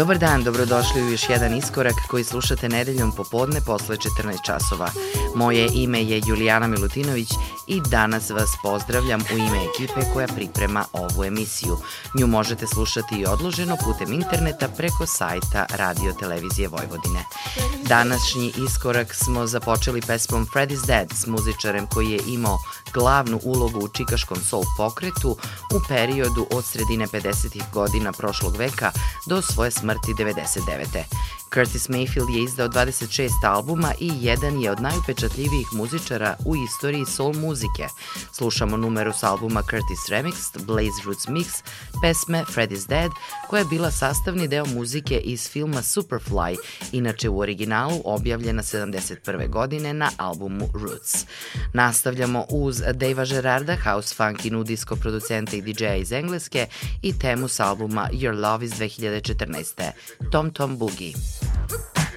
Dobar dan, dobrodošli u još jedan iskorak koji slušate nedeljom popodne posle 14 časova. Moje ime je Julijana Milutinović i danas vas pozdravljam u ime ekipe koja priprema ovu emisiju. Nju možete slušati i odloženo putem interneta preko sajta Radio Televizije Vojvodine. Današnji iskorak smo započeli pesmom Freddy's Dead s muzičarem koji je imao glavnu ulogu u čikaškom soul pokretu u periodu od sredine 50. godina prošlog veka do svoje smrti 99. Curtis Mayfield je izdao 26 albuma i jedan je od najupečatljivijih muzičara u istoriji soul muzike. Slušamo numeru s albuma Curtis Remixed, Blaze Roots Mix, pesme Freddy's Dead, koja je bila sastavni deo muzike iz filma Superfly, inače u originalu objavljena 71. godine na albumu Roots. Nastavljamo uz Dave'a Gerarda, house funk i nudisko producenta i DJ-a iz Engleske i temu s albuma Your Love iz 2014. Tom Tom Boogie. Hup.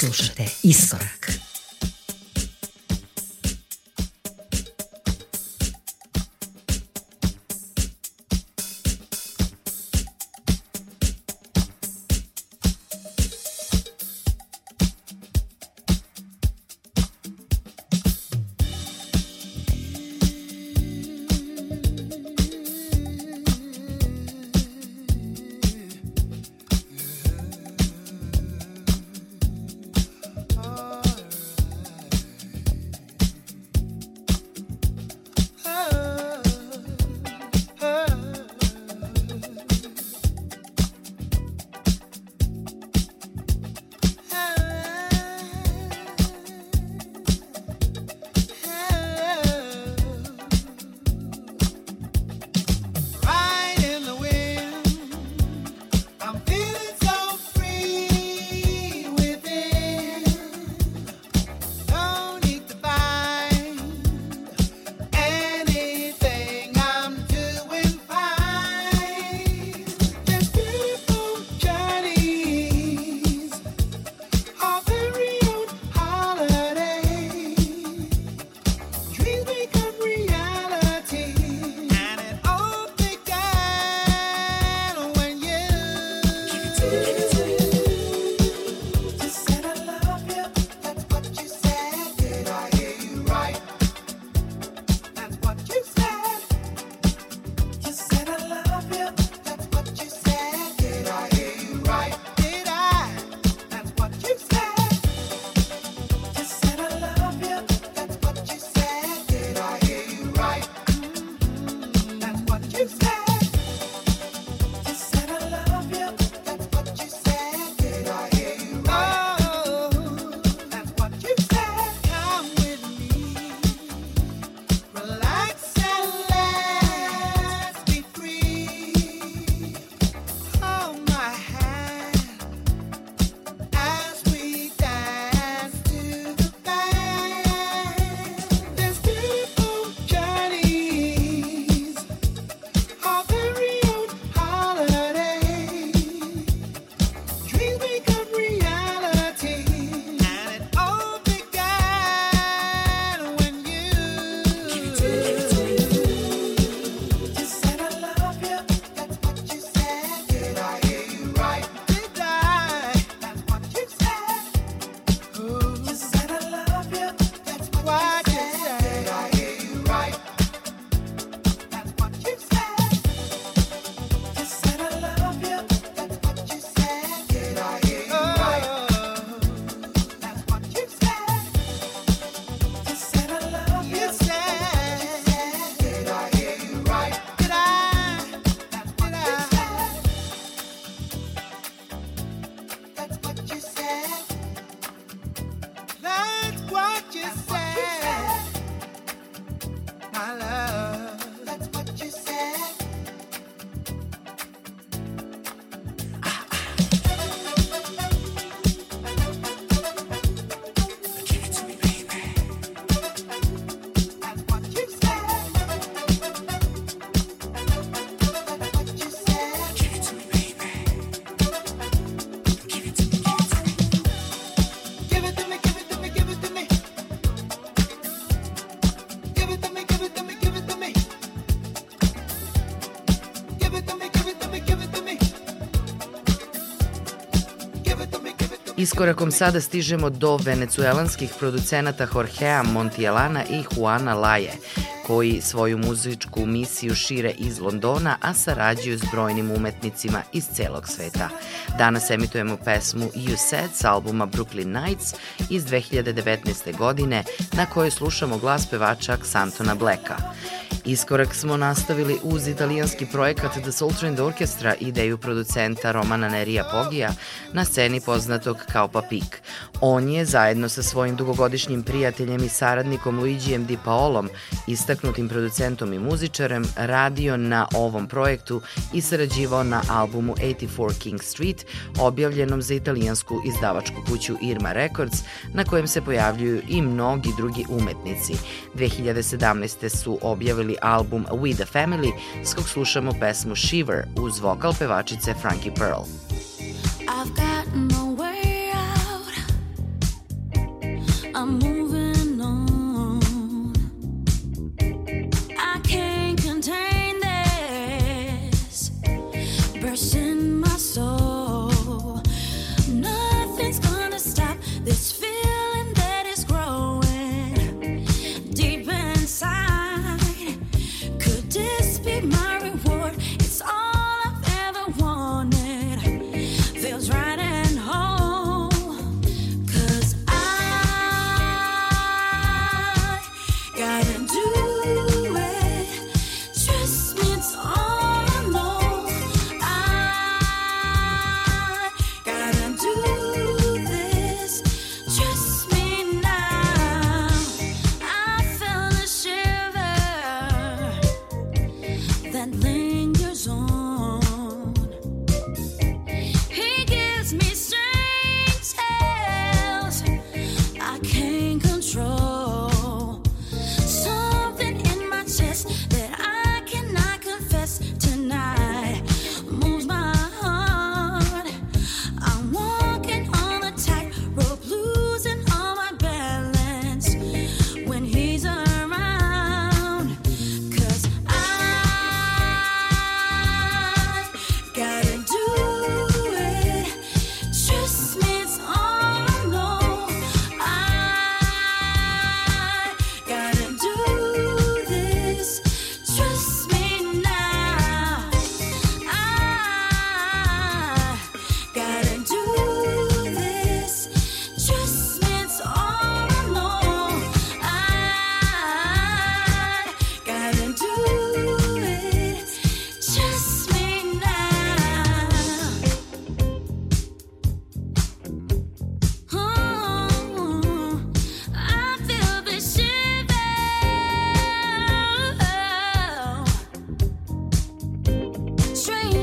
Slušate Iskorak. Iskorakom sada stižemo do venecuelanskih producenata Jorgea Montielana i Juana Laje, koji svoju muzičku misiju šire iz Londona, a sarađuju s brojnim umetnicima iz celog sveta. Danas emitujemo pesmu You Said s albuma Brooklyn Nights iz 2019. godine, na kojoj slušamo glas pevača Xantona Blacka. Iskorak smo nastavili uz italijanski projekat The Soul Trend Orchestra, ideju producenta Romana Nerija Pogija, na sceni poznatog kao Papik. On je, zajedno sa svojim dugogodišnjim prijateljem i saradnikom Luigijem Di Paolom, istaknutim producentom i muzičarem, radio na ovom projektu i sarađivao na albumu 84 King Street, objavljenom za italijansku izdavačku kuću Irma Records, na kojem se pojavljuju i mnogi drugi umetnici. 2017. su objavili album We the Family, s kog slušamo pesmu Shiver uz vokal pevačice Frankie Pearl. I've got no way out. I'm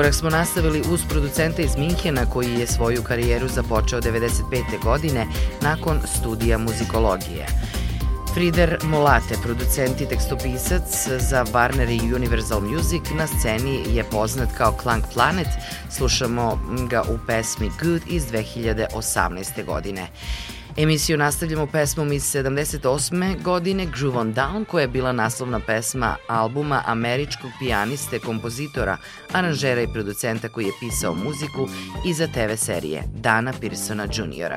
Iskorak smo nastavili uz producenta iz Minhena koji je svoju karijeru započeo 95. godine nakon studija muzikologije. Frieder Molate, producent i tekstopisac za Warner i Universal Music, na sceni je poznat kao Clank Planet. Slušamo ga u pesmi Good iz 2018. godine. Emisiju nastavljamo pesmom iz 78. godine Groove on Down, koja je bila naslovna pesma albuma američkog pijaniste, kompozitora, aranžera i producenta koji je pisao muziku i za TV serije Dana Pearsona Jr.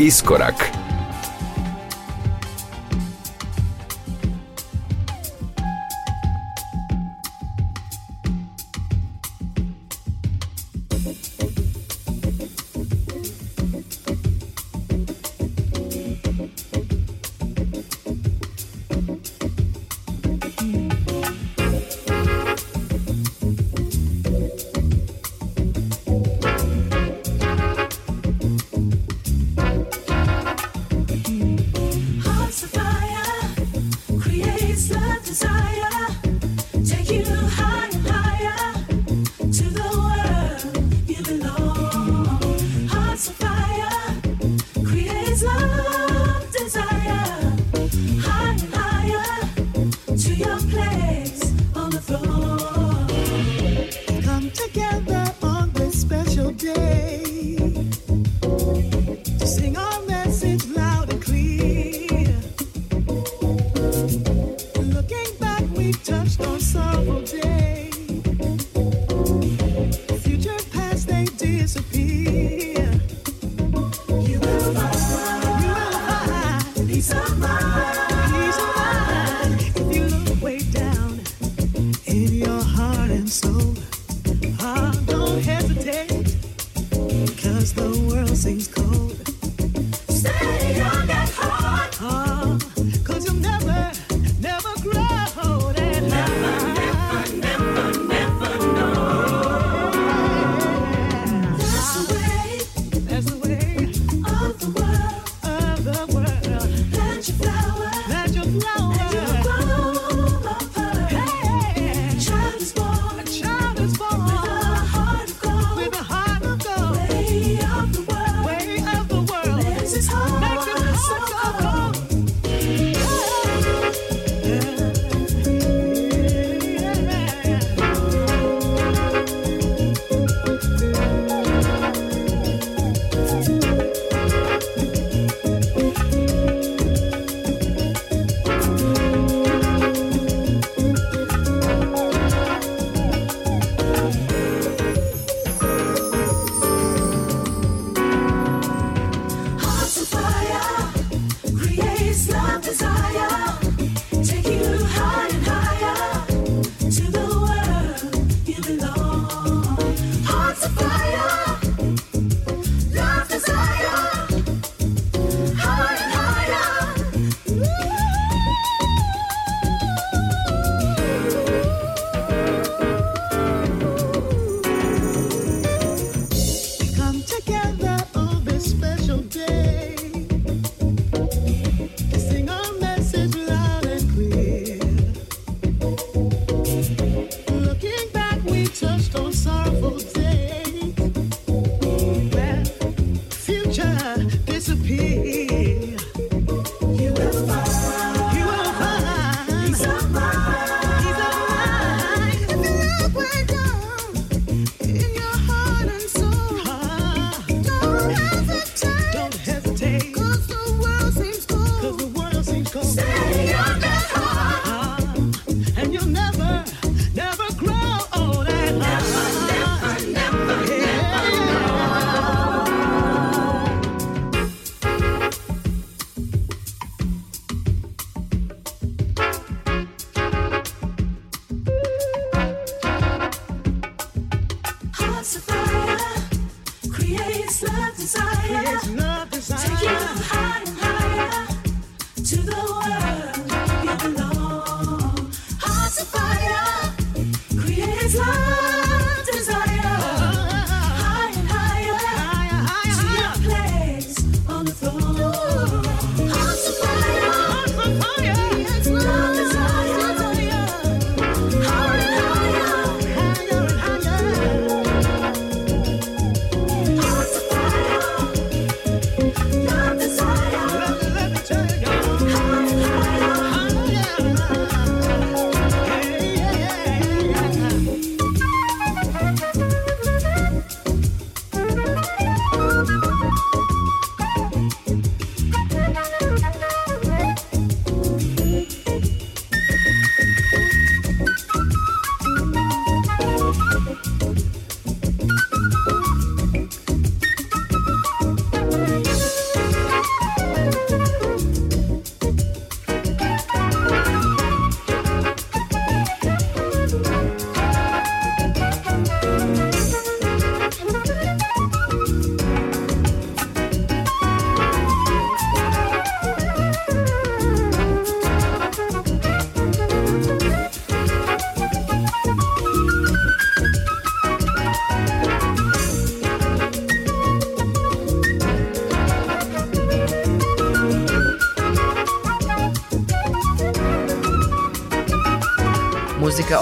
Iskorak.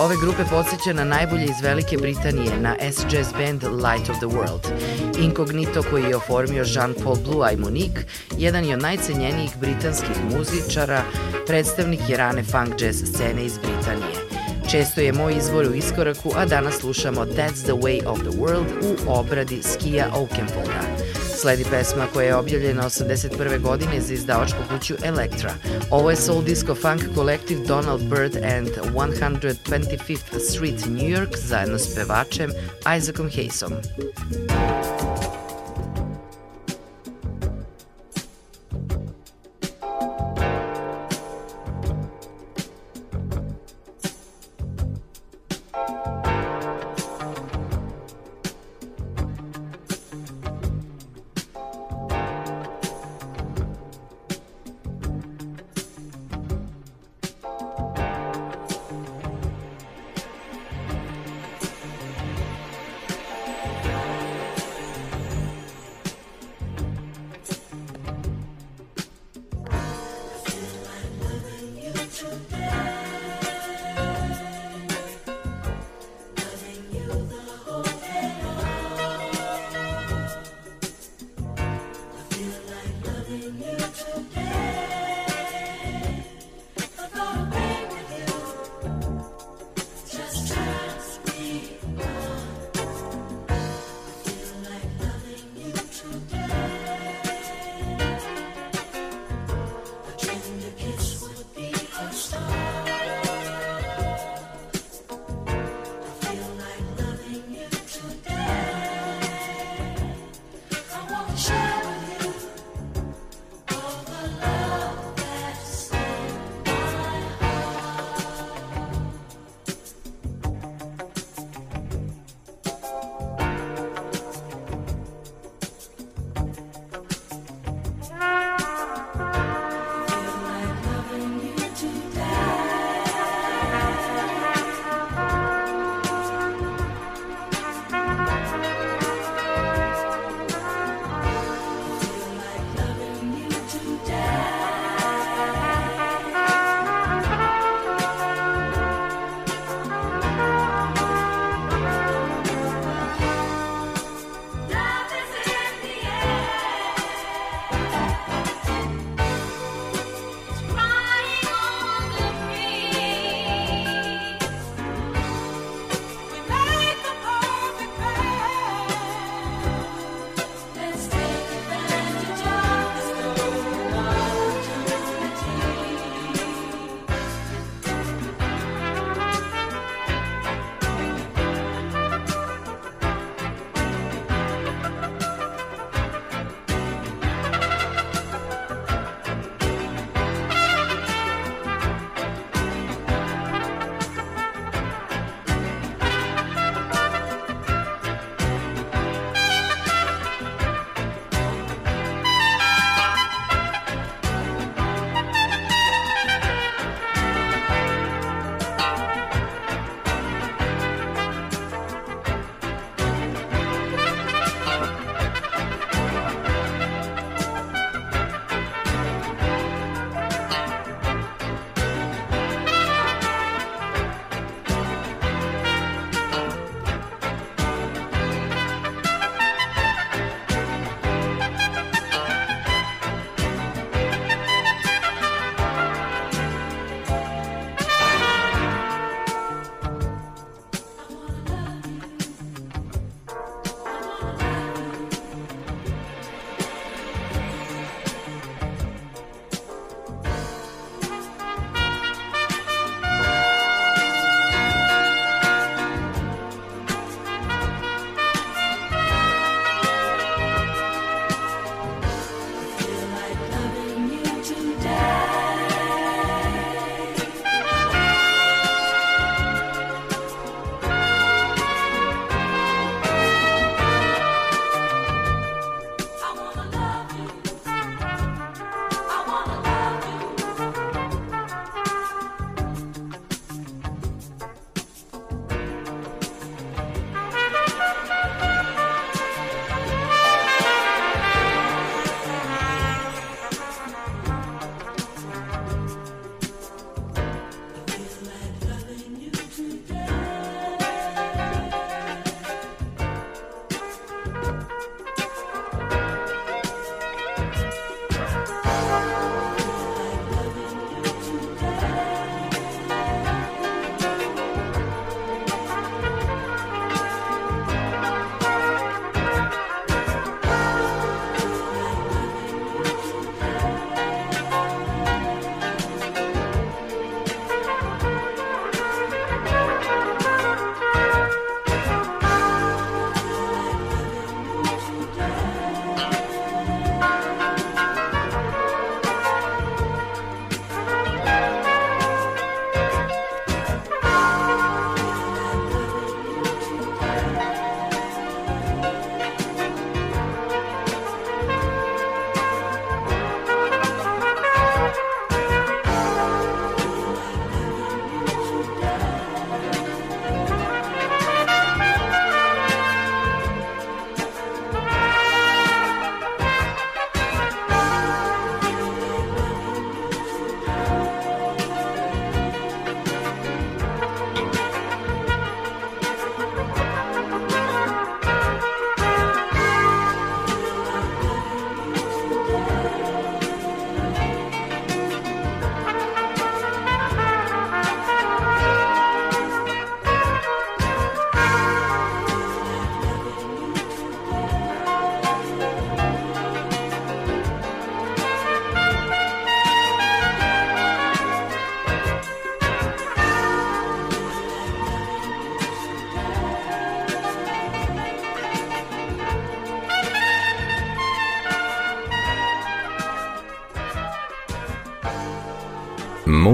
Ove grupe podsjeća na najbolje iz Velike Britanije, na S-Jazz band Light of the World. Incognito koji je oformio Jean-Paul Blue i Monique, jedan je od najcenjenijih britanskih muzičara, predstavnik je rane funk jazz scene iz Britanije. Često je moj izbor u iskoraku, a danas slušamo That's the Way of the World u obradi Skija Oakenfolda. Sledi pesma koja je objavljena 81. godine za izdavačku kuću Elektra. Ovo je soul disco funk kolektiv Donald Byrd and 125th Street New York zajedno s pevačem Isaacom Hayesom.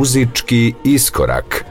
Muzički iskorak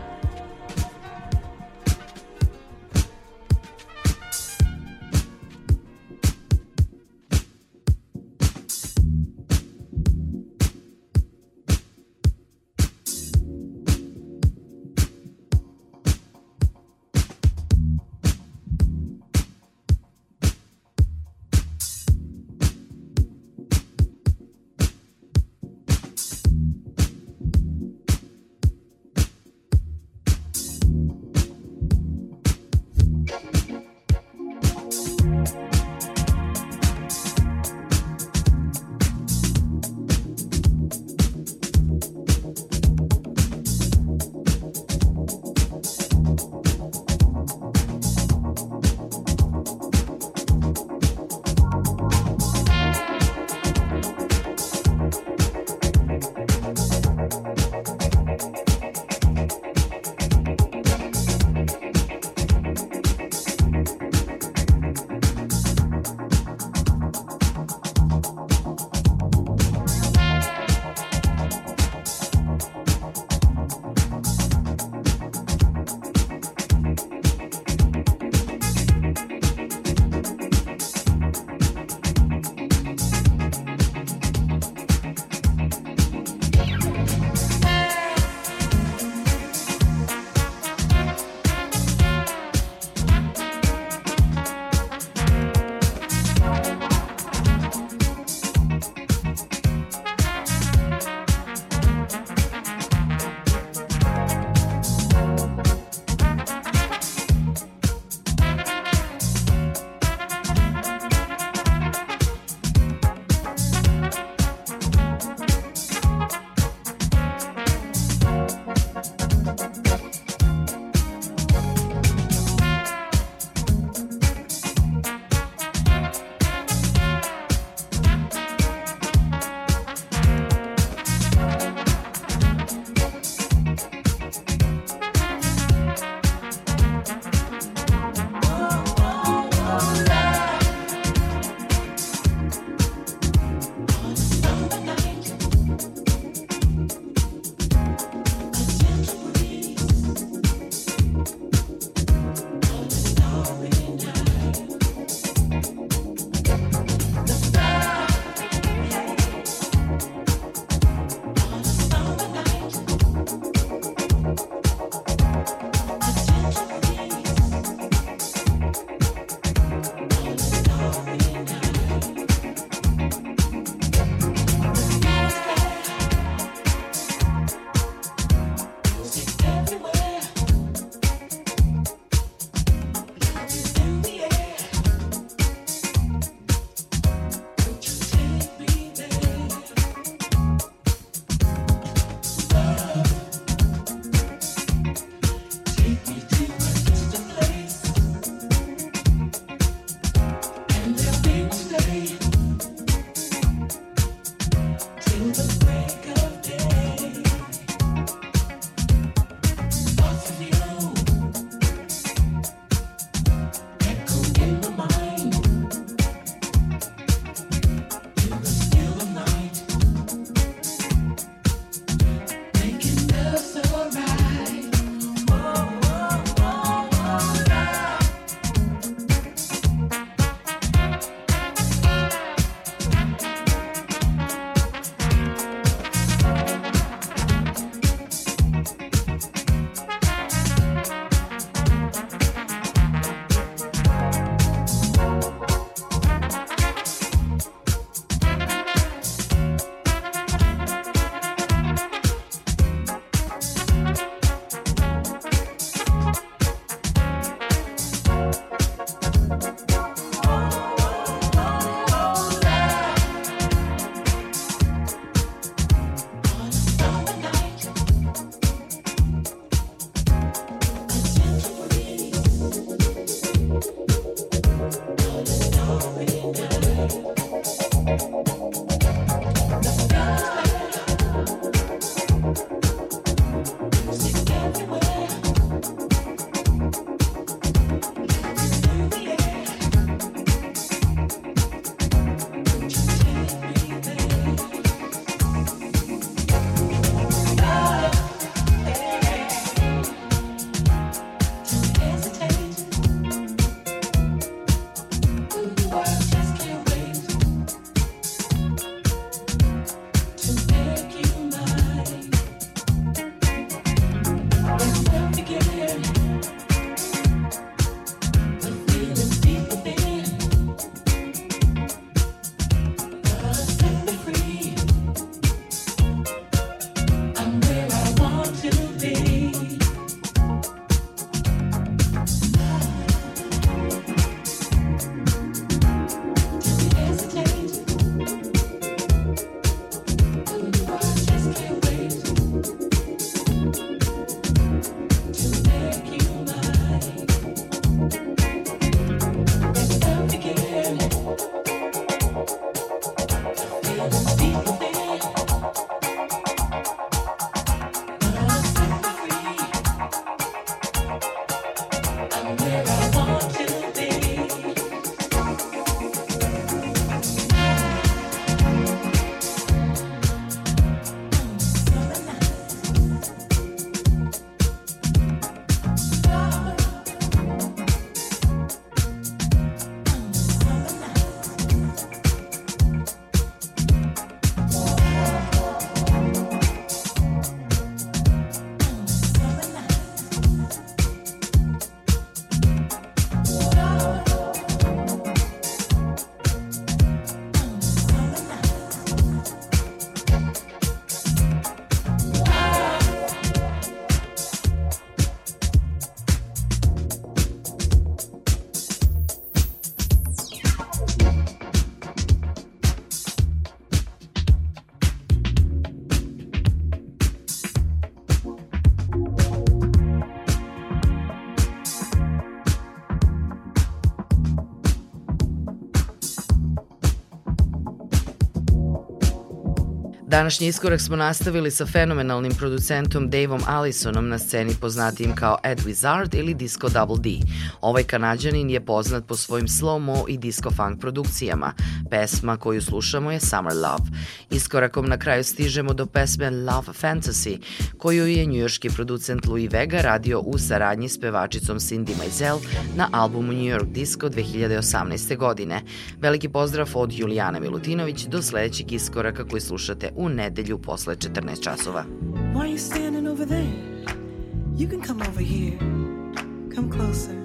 Današnji iskorak smo nastavili sa fenomenalnim producentom Daveom Allisonom na sceni poznatijim kao Ed Wizard ili Disco Double D. Ovaj kanadjanin je poznat po svojim slow-mo i disco-funk produkcijama, Pesma koju slušamo je Summer Love. Iskorakom na kraju stižemo do pesme Love Fantasy, koju je njujorski producent Louis Vega radio u saradnji s pevačicom Cindy Maizel na albumu New York Disco 2018. godine. Veliki pozdrav od Julijana Milutinović do sledećeg iskoraka koji slušate u nedelju posle 14 časova. Why are you standing over there? You can come over here. Come closer.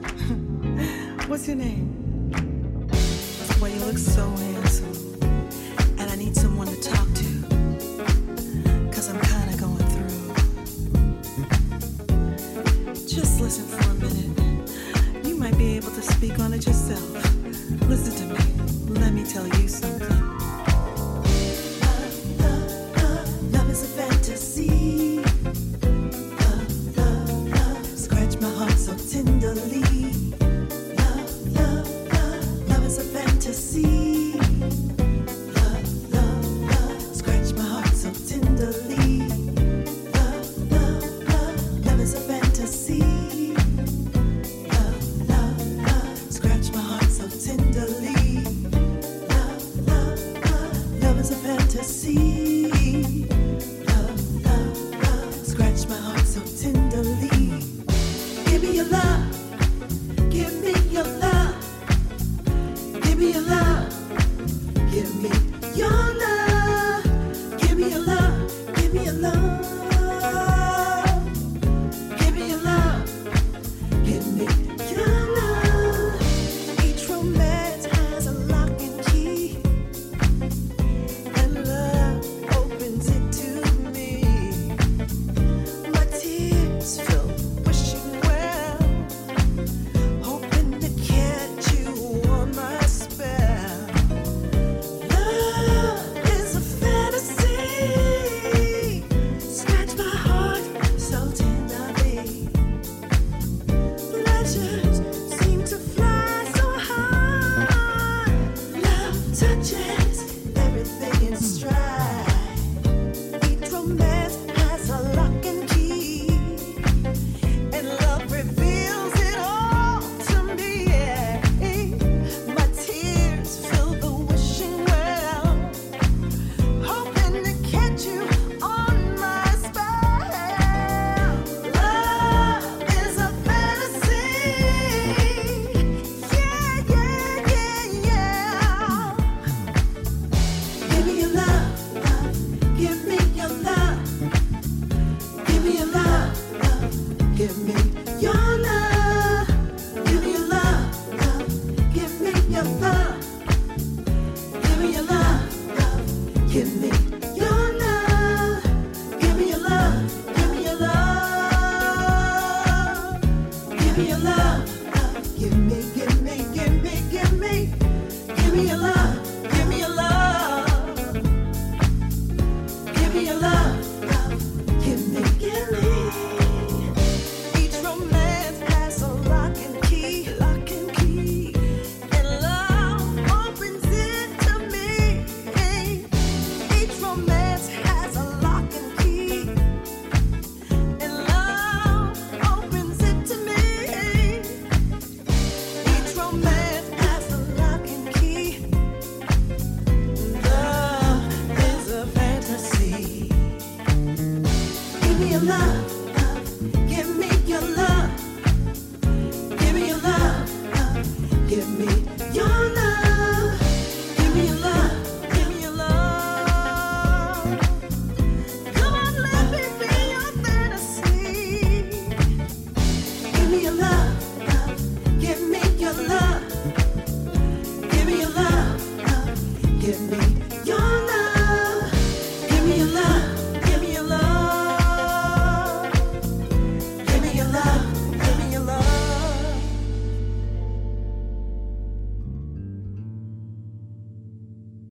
What's your name? you look so handsome. And I need someone to talk to. I'm kinda going through. Just listen for a minute. You might be able to speak on it yourself. Listen to me. Let me tell you something.